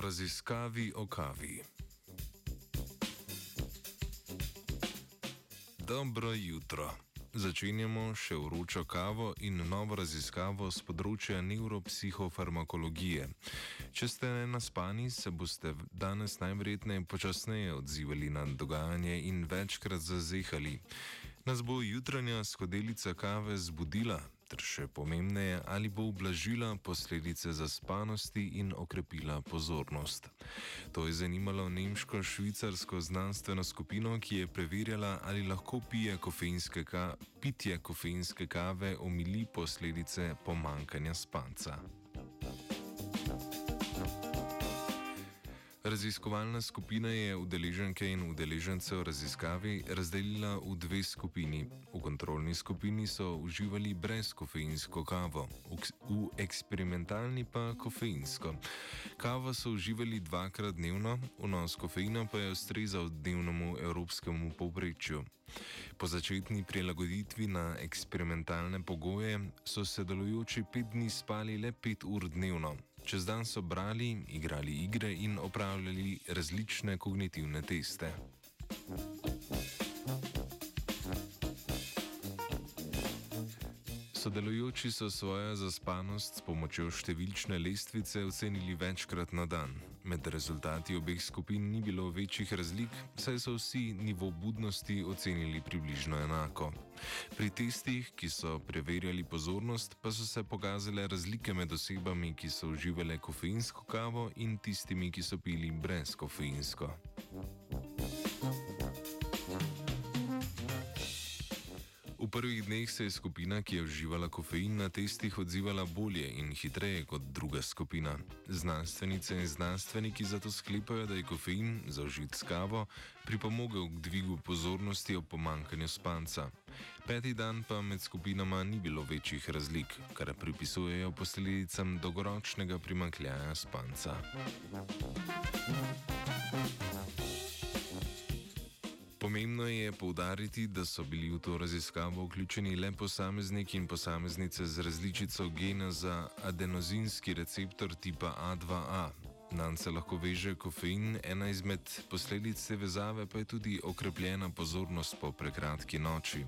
Raziskavi o kavi. Dobro jutro. Začenjamo še vročo kavo in novo raziskavo z področja neuropsihofarmakologije. Če ste naspani, se boste danes najverjetneje počasneje odzivali na dogajanje in večkrat zazehali. Nas bo jutranja skodelica kave zbudila, ter še pomembneje, ali bo ublažila posledice zaspanosti in okrepila pozornost. To je zanimalo nemško-švicarsko znanstveno skupino, ki je preverjala, ali lahko pije kofeinske ka pitje kofeinske kave omili posledice pomankanja spanca. Raziskovalna skupina je udeleženke in udeležence v raziskavi razdelila v dve skupini. V kontrolni skupini so uživali brezkofeinsko kavo, v eksperimentalni pa kofeinsko. Kavo so uživali dvakrat dnevno, vnos kofeina pa je ustrezal dnevnemu evropskemu povprečju. Po začetni prilagoditvi na eksperimentalne pogoje so se delujoči pet dni spali le pet ur dnevno. Čez dan so brali, igrali igre in opravljali različne kognitivne teste. Sodelujoči so svojo zaspanost s pomočjo številčne lestvice ocenili večkrat na dan. Med rezultati obeh skupin ni bilo večjih razlik, saj so vsi nivo budnosti ocenili približno enako. Pri testih, ki so preverjali pozornost, pa so se pokazale razlike med osebami, ki so uživale kofeinsko kavo in tistimi, ki so pili brez kofeinsko. V prvih dneh se je skupina, ki je uživala kofein na testih, odzivala bolje in hitreje kot druga skupina. Znanstvenice in znanstveniki zato sklepajo, da je kofein, zaužit s kavo, pripomogel k dvigu pozornosti ob pomankanju spanca. Peti dan pa med skupinama ni bilo večjih razlik, kar pripisujejo posledicam dolgoročnega primankljaja spanca. Thank you. Pomembno je poudariti, da so bili v to raziskavo vključeni le posamezniki in posameznice z različico gena za adenozinski receptor tipa A2A. Na nje se lahko veže kofein, ena izmed posledic te vezave pa je tudi okrepljena pozornost po prekratki noči.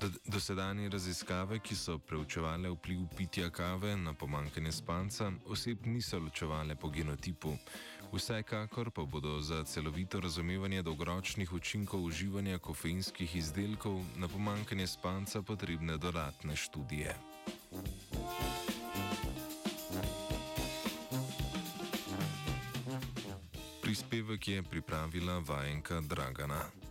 Dosedanje raziskave, ki so preučevale vpliv pitja kave na pomankanje spanca, oseb niso ločevale po genotipu. Vsekakor pa bodo za celovito razumevanje dolgoročnih učinkov uživanja kofeinskih izdelkov na pomankanje spanca potrebne dodatne študije. Prispevek je pripravila vajenka Dragana.